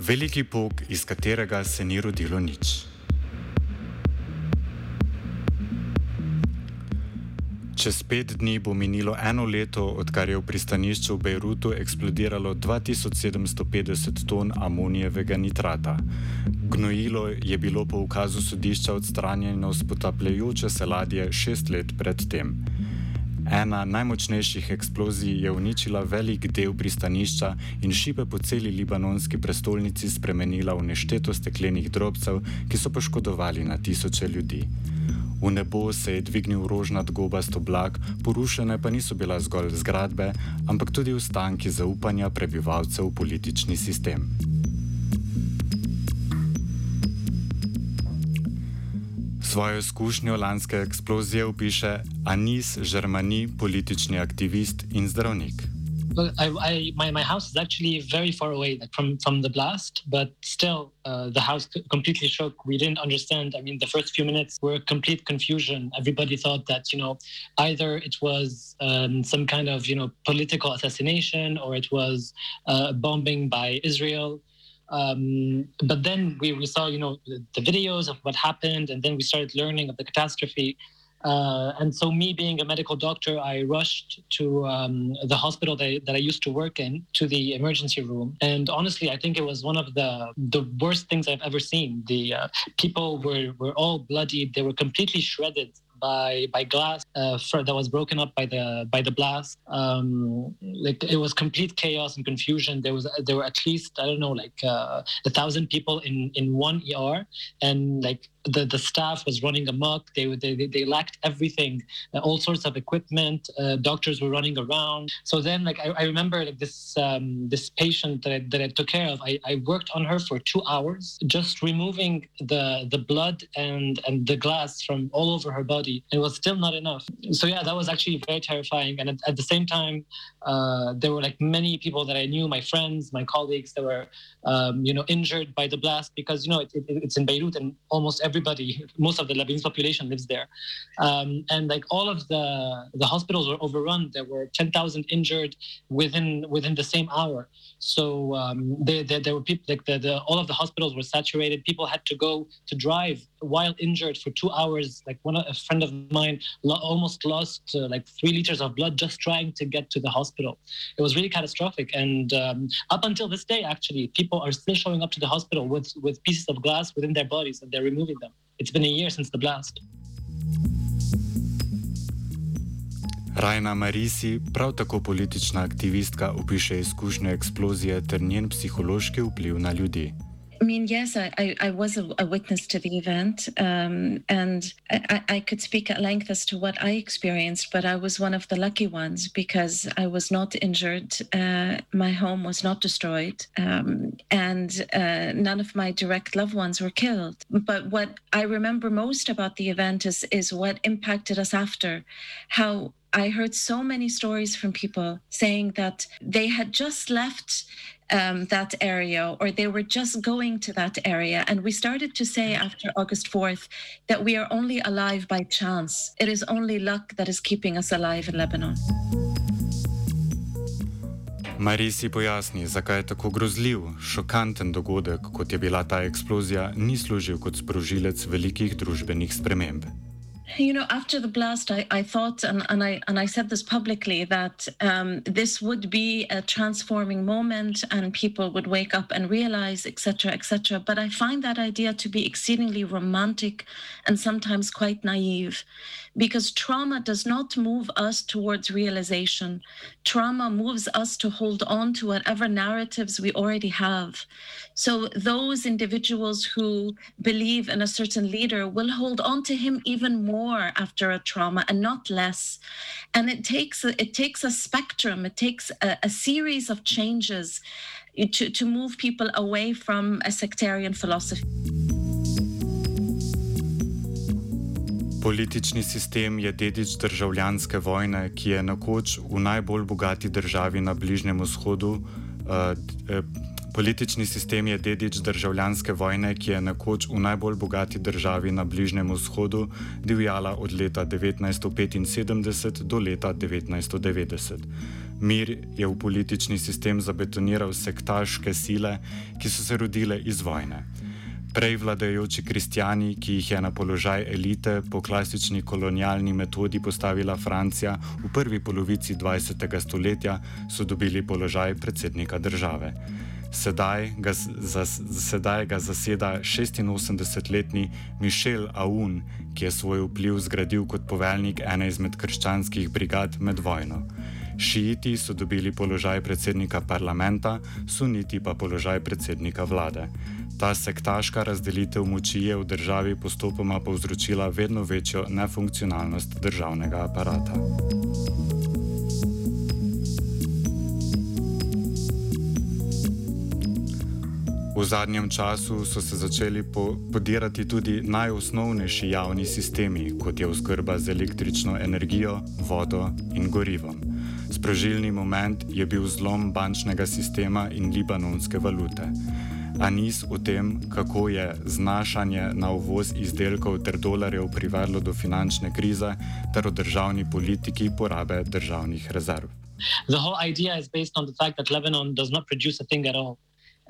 Veliki pok, iz katerega se ni rodilo nič. Čez pet dni bo minilo eno leto, odkar je v pristanišču v Bejrutu eksplodiralo 2750 ton amonijevega nitrata. Gnojilo je bilo po ukazu sodišča odstranjeno z potapljajoče se ladje šest let predtem. Ena najmočnejših eksplozij je uničila velik del pristanišča in šipe po celi libanonski prestolnici spremenila v nešteto steklenih drobcev, ki so poškodovali na tisoče ljudi. V nebo se je dvignil rožnat gobast oblak, porušene pa niso bile zgolj zgradbe, ampak tudi ostanki zaupanja prebivalcev v politični sistem. Svojo izkušnjo lanske eksplozije opiše Anis Žermani, politični aktivist in zdravnik. Well, I, I, my, my house is actually very far away like from, from the blast, but still, uh, the house completely shook. We didn't understand. I mean, the first few minutes were complete confusion. Everybody thought that, you know, either it was um, some kind of, you know, political assassination or it was uh, bombing by Israel. Um, but then we, we saw, you know, the, the videos of what happened, and then we started learning of the catastrophe. Uh, and so, me being a medical doctor, I rushed to um, the hospital that I, that I used to work in, to the emergency room. And honestly, I think it was one of the the worst things I've ever seen. The uh, people were were all bloodied; they were completely shredded by by glass uh, for, that was broken up by the by the blast. Um, like it was complete chaos and confusion. There was there were at least I don't know like uh, a thousand people in in one ER, and like the, the staff was running amok. They they they lacked everything, uh, all sorts of equipment. Uh, doctors were running around. So then, like I, I remember, like this um, this patient that I, that I took care of. I, I worked on her for two hours, just removing the the blood and and the glass from all over her body. It was still not enough. So yeah, that was actually very terrifying. And at, at the same time, uh, there were like many people that I knew, my friends, my colleagues, that were um, you know injured by the blast because you know it, it, it's in Beirut and almost everybody, most of the Lebanese population lives there, um, and like all of the the hospitals were overrun. There were ten thousand injured within within the same hour. So um, there, there, there were people like the, the all of the hospitals were saturated. People had to go to drive while injured for two hours. Like one a friend of mine lo- almost lost uh, like three liters of blood just trying to get to the hospital. It was really catastrophic. And um, up until this day, actually, people are still showing up to the hospital with with pieces of glass within their bodies and they're removing them. It's been a year since the blast. Rajna Marisi, prav tako politična aktivistka, opiše izkušnje eksplozije ter njen psihološki vpliv na ljudi. I mean, yes, I, I, I was a, a witness to the event, um, and I, I could speak at length as to what I experienced, but I was one of the lucky ones because I was not injured. Uh, my home was not destroyed, um, and uh, none of my direct loved ones were killed. But what I remember most about the event is, is what impacted us after, how I heard so many stories from people saying that they had just left um, that area or they were just going to that area. And we started to say after August 4th that we are only alive by chance. It is only luck that is keeping us alive in Lebanon. Marisi pojasni, zakaj je tako grozljiv, šokanten dogodek, kot je bila ta eksplozija, ni služil kot sprožilec velikih družbenih sprememb. You know, after the blast, I, I thought, and, and I and I said this publicly, that um, this would be a transforming moment, and people would wake up and realize, etc., etc. But I find that idea to be exceedingly romantic, and sometimes quite naive, because trauma does not move us towards realization. Trauma moves us to hold on to whatever narratives we already have. So those individuals who believe in a certain leader will hold on to him even more after a trauma and not less. And it takes a, it takes a spectrum. It takes a, a series of changes to, to move people away from a sectarian philosophy. Politični sistem je dedič državljanske vojne, ki je nekoč v najbolj bogati državi na Bližnjem vzhodu, uh, Politični sistem je dedič državljanske vojne, ki je nekoč v najbolj bogati državi na Bližnjem vzhodu divjala od leta 1975 do leta 1990. Mir je v politični sistem zabetoniral sektaške sile, ki so se rodile iz vojne. Prej vladajoči kristijani, ki jih je na položaj elite po klasični kolonialni metodi postavila Francija v prvi polovici 20. stoletja, so dobili položaj predsednika države. Sedaj ga, za, sedaj ga zaseda 86-letni Mišel Aoun, ki je svoj vpliv zgradil kot poveljnik ene izmed krščanskih brigad med vojno. Šiiti so dobili položaj predsednika parlamenta, suniti pa položaj predsednika vlade. Ta sektaška razdelitev moči je v državi postopoma povzročila vedno večjo nefunkcionalnost državnega aparata. V zadnjem času so se začeli po podirati tudi najosnovnejši javni sistemi, kot je oskrba z električno energijo, vodo in gorivom. Sprožilni moment je bil zlom bančnega sistema in libanonske valute. Anis o tem, kako je znašanje na uvoz izdelkov ter dolarjev privedlo do finančne krize ter o državni politiki porabe državnih rezerv. The whole idea is based on the fact that Lebanon does not produce a thing at all.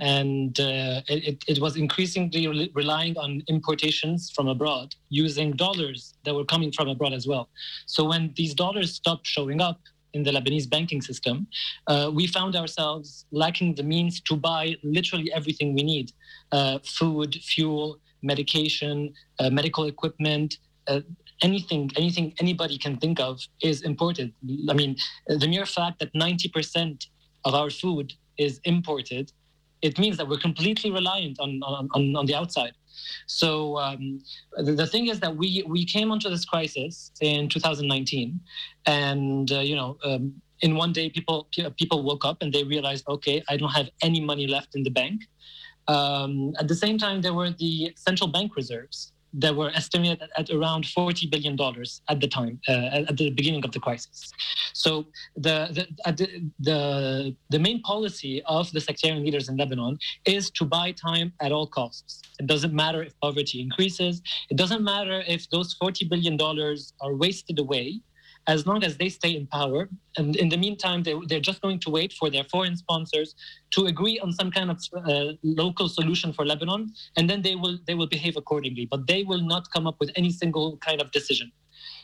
and uh, it, it, was increasingly re- relying on importations from abroad using dollars that were coming from abroad as well. So when these dollars stopped showing up in the Lebanese banking system, uh, we found ourselves lacking the means to buy literally everything we need uh, food, fuel, medication, uh, medical equipment. Uh, anything, anything anybody can think of is imported. I mean, the mere fact that 90% of our food is imported it means that we're completely reliant on on, on the outside. So um, the, the, thing is that we we came onto this crisis in 2019, and uh, you know. Um, in one day, people people woke up and they realized, okay, I don't have any money left in the bank. Um, at the same time, there were the central bank reserves, that were estimated at around $40 billion at the time, uh, at the beginning of the crisis. So the, the, the, the, the, main policy of the sectarian leaders in Lebanon is to buy time at all costs. It doesn't matter if poverty increases. It doesn't matter if those $40 billion are wasted away as long as they stay in power. And in the meantime, they, they're just going to wait for their foreign sponsors to agree on some kind of uh, local solution for Lebanon, and then they will they will behave accordingly. But they will not come up with any single kind of decision.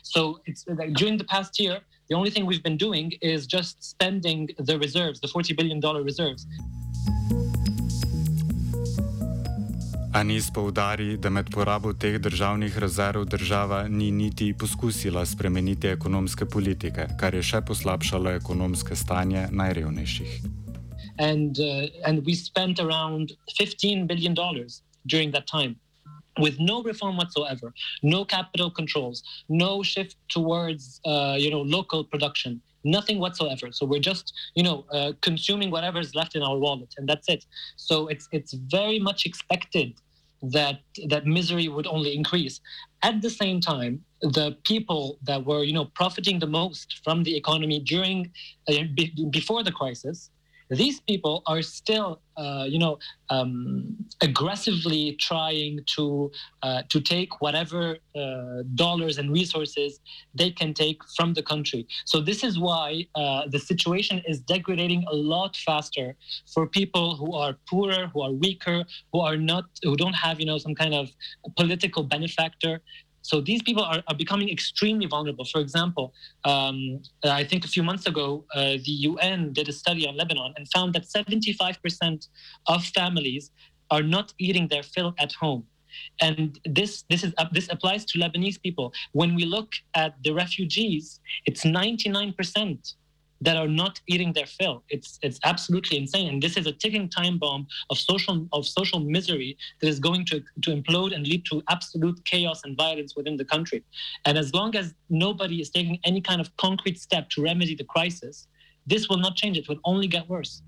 So it's like during the past year, the only thing we've been doing is just spending the reserves, the forty billion dollar reserves. Anis poudari, da med porabo teh državnih rezerv država ni niti poskusila spremeniti ekonomske politike, kar je še poslabšalo ekonomske stanje najrevnejših. And, uh, and we spent around $15 billion during that time with no reform whatsoever, no capital controls, no shift towards uh, you know, local production, nothing whatsoever. So we're just, you know, uh, consuming whatever is left in our wallet, and that's it. So it's it's very much expected that that misery would only increase. At the same time, the people that were you know profiting the most from the economy during uh, be, before the crisis these people are still, uh, you know, um, aggressively trying to uh, to take whatever uh, dollars and resources they can take from the country. So this is why uh, the situation is degrading a lot faster for people who are poorer, who are weaker, who are not, who don't have, you know, some kind of political benefactor So these people are, are becoming extremely vulnerable. For example, um, I think a few months ago, uh, the UN did a study on Lebanon and found that 75% of families are not eating their fill at home. And this this is uh, this applies to Lebanese people. When we look at the refugees, it's 99% that are not eating their fill. It's it's absolutely insane, and this is a ticking time bomb of social of social misery that is going to to implode and lead to absolute chaos and violence within the country. And as long as nobody is taking any kind of concrete step to remedy the crisis, this will not change. It will only get worse.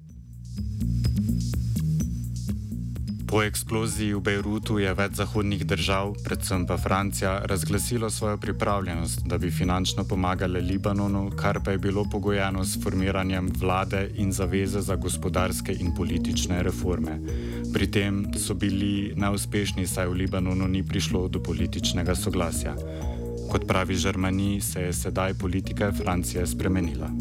Po eksploziji v Bejrutu je več zahodnih držav, predvsem pa Francija, razglasilo svojo pripravljenost, da bi finančno pomagale Libanonu, kar pa je bilo pogojeno s formiranjem vlade in zaveze za gospodarske in politične reforme. Pri tem so bili neuspešni, saj v Libanonu ni prišlo do političnega soglasja. Kot pravi Žrmani, se je sedaj politika Francije spremenila.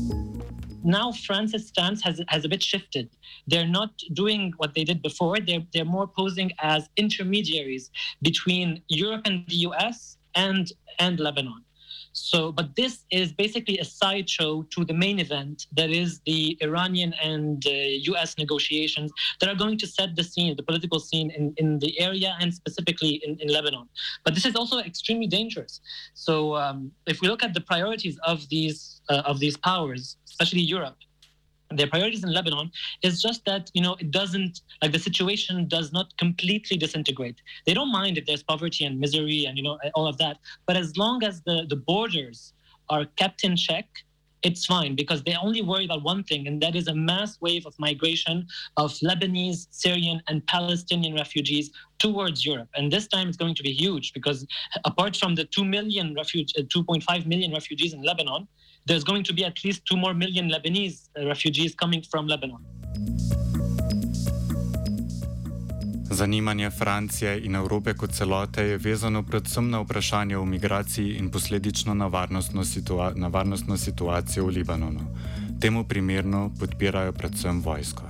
Now France's stance has has a bit shifted. They're not doing what they did before. They're they're more posing as intermediaries between Europe and the US and and Lebanon. So, but this is basically a sideshow to the main event that is the Iranian and uh, US negotiations that are going to set the scene, the political scene in, in the area and specifically in, in Lebanon. But this is also extremely dangerous. So, um, if we look at the priorities of these uh, of these powers, especially Europe, their priorities in Lebanon is just that you know it doesn't like the situation does not completely disintegrate. They don't mind if there's poverty and misery and you know all of that, but as long as the the borders are kept in check, it's fine because they only worry about one thing, and that is a mass wave of migration of Lebanese, Syrian, and Palestinian refugees towards Europe. And this time it's going to be huge because apart from the 2 million refuge, uh, 2.5 million refugees in Lebanon, there's going to be at least 2 more million Lebanese uh, refugees coming from Lebanon. Zanimanje Francije in Evrope kot celote je vezano predvsem na vprašanje o migraciji in posledično na varnostno, situa na varnostno situacijo v Libanonu. Temu primerno podpirajo predvsem vojsko.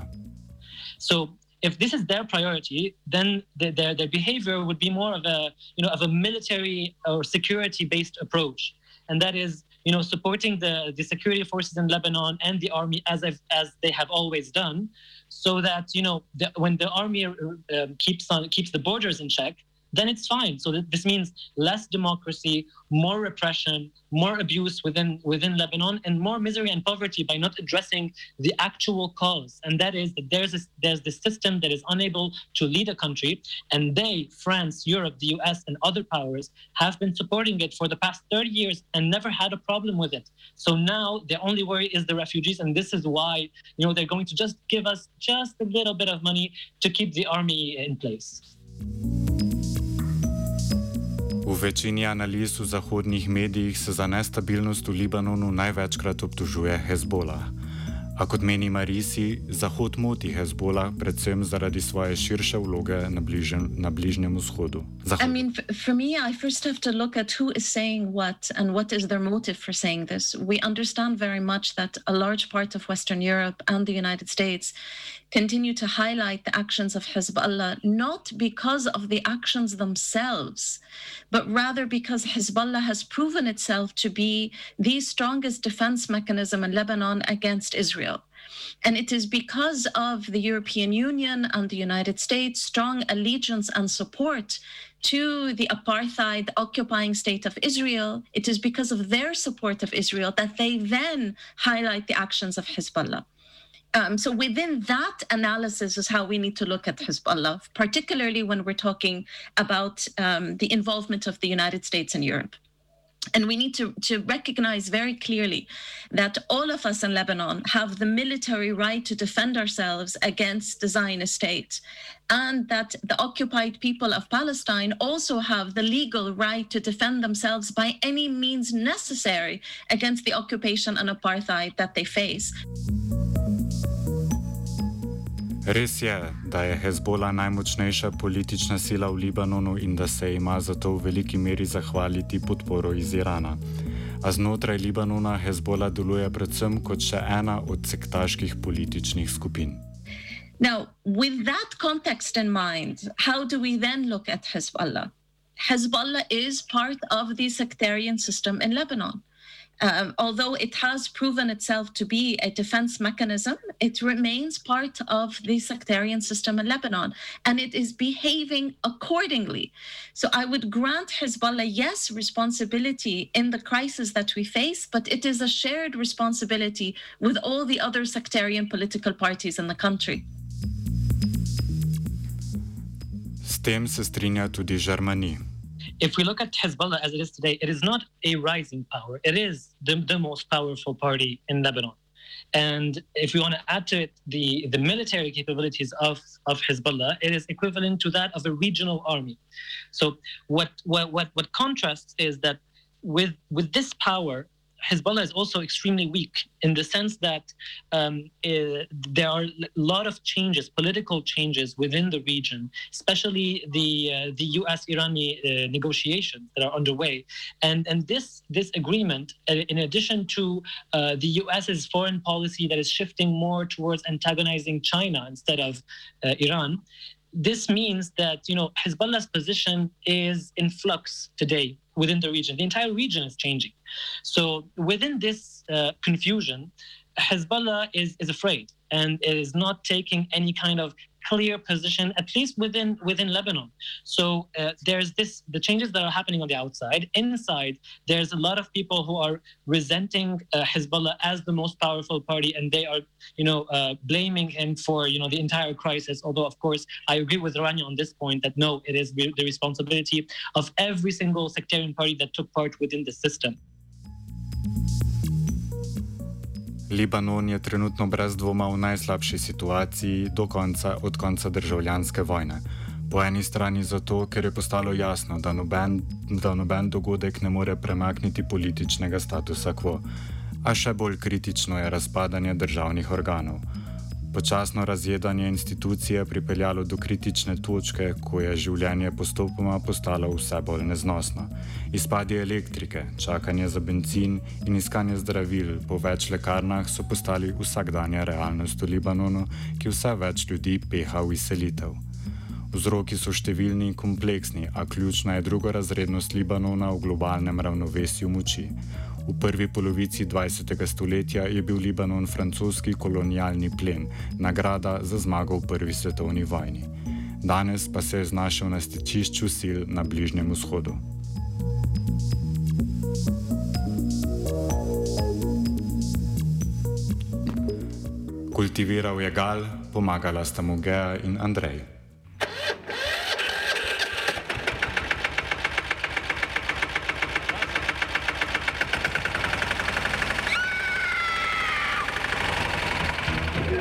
So, if this is their priority, then the, their, their behavior would be more of a, you know, of a military or security-based approach. And that is, you know, supporting the, the security forces in Lebanon and the army as, as they have always done, so that you know the, when the army uh, keeps on keeps the borders in check, then it's fine. So th- this means less democracy, more repression, more abuse within within Lebanon, and more misery and poverty by not addressing the actual cause. And that is that there's this, there's this system that is unable to lead a country, and they, France, Europe, the U.S., and other powers have been supporting it for the past 30 years and never had a problem with it. So now the only worry is the refugees, and this is why you know they're going to just give us just a little bit of money to keep the army in place. V večini analiz v zahodnih medijih se za nestabilnost v Libanonu največkrat obtožuje Hezbola. A kot meni Marisi, Zahod moti Hezbola predvsem zaradi svoje širše vloge na, bližen, na Bližnjem vzhodu. Zahod. I mean, for me, I first have to look at who is saying what and what is their motive for saying this. We understand very much that a large part of Western Europe and the United States continue to highlight the actions of Hezbollah, not because of the actions themselves, but rather because Hezbollah has proven itself to be the strongest defense mechanism in Lebanon against Israel. And it is because of the European Union and the United States' strong allegiance and support to the apartheid occupying state of Israel, it is because of their support of Israel that they then highlight the actions of Hezbollah. Um, so within that analysis is how we need to look at Hezbollah, particularly when we're talking about um, the involvement of the United States and Europe. And we need to, to recognize very clearly that all of us in Lebanon have the military right to defend ourselves against the Zionist state, and that the occupied people of Palestine also have the legal right to defend themselves by any means necessary against the occupation and apartheid that they face. Res je, da je Hezbollah najmočnejša politična sila v Libanonu in da se ima zato v veliki meri zahvaliti podporo iz Irana. A znotraj Libanona Hezbollah deluje predvsem kot še ena od sektaških političnih skupin. Now, with that context in mind, how do we then look at Hezbollah? Hezbollah is part of the sectarian system in Lebanon. Um, although it has proven itself to be a defense mechanism, it remains part of the sectarian system in Lebanon and it is behaving accordingly. So I would grant Hezbollah, yes, responsibility in the crisis that we face, but it is a shared responsibility with all the other sectarian political parties in the country. S tem se strinja tudi Žermani. If we look at Hezbollah as it is today, it is not a rising power. It is the, the most powerful party in Lebanon. And if we want to add to it the, the military capabilities of, of Hezbollah, it is equivalent to that of a regional army. So what what what, what contrasts is that with with this power, Hezbollah is also extremely weak in the sense that um, uh, there are a lot of changes, political changes within the region, especially the uh, the U.S.-Irani uh, negotiations that are underway, and and this this agreement, uh, in addition to uh, the U.S.'s foreign policy that is shifting more towards antagonizing China instead of uh, Iran. This means that you know Hezbollah's position is in flux today within the region. The entire region is changing. So within this uh, confusion, Hezbollah is, is afraid and is not taking any kind of clear position, at least within within Lebanon. So uh, there's this the changes that are happening on the outside. Inside, there's a lot of people who are resenting uh, Hezbollah as the most powerful party, and they are, you know, uh, blaming him for you know the entire crisis. Although, of course, I agree with Rania on this point that no, it is the responsibility of every single sectarian party that took part within the system. Libanon je trenutno brez dvoma v najslabši situaciji do konca, od konca državljanske vojne. Po eni strani zato, ker je postalo jasno, da noben, da noben dogodek ne more premakniti političnega statusa quo, a še bolj kritično je razpadanje državnih organov. Počasno razjedanje institucije je pripeljalo do kritične točke, ko je življenje postopoma postalo vse bolj neznosno. Izpadi elektrike, čakanje za benzin in iskanje zdravil po več lekarnah so postali vsakdanja realnost v Libanonu, ki vse več ljudi peha v izselitev. Vzroki so številni in kompleksni, a ključna je drugorazrednost Libanona v globalnem ravnovesju moči. V prvi polovici 20. stoletja je bil Libanon francoski kolonialni plen, nagrada za zmago v prvi svetovni vojni. Danes pa se je znašel na stečišču sil na Bližnjem vzhodu. Kultiviral je gal, pomagala sta mu Gea in Andrej.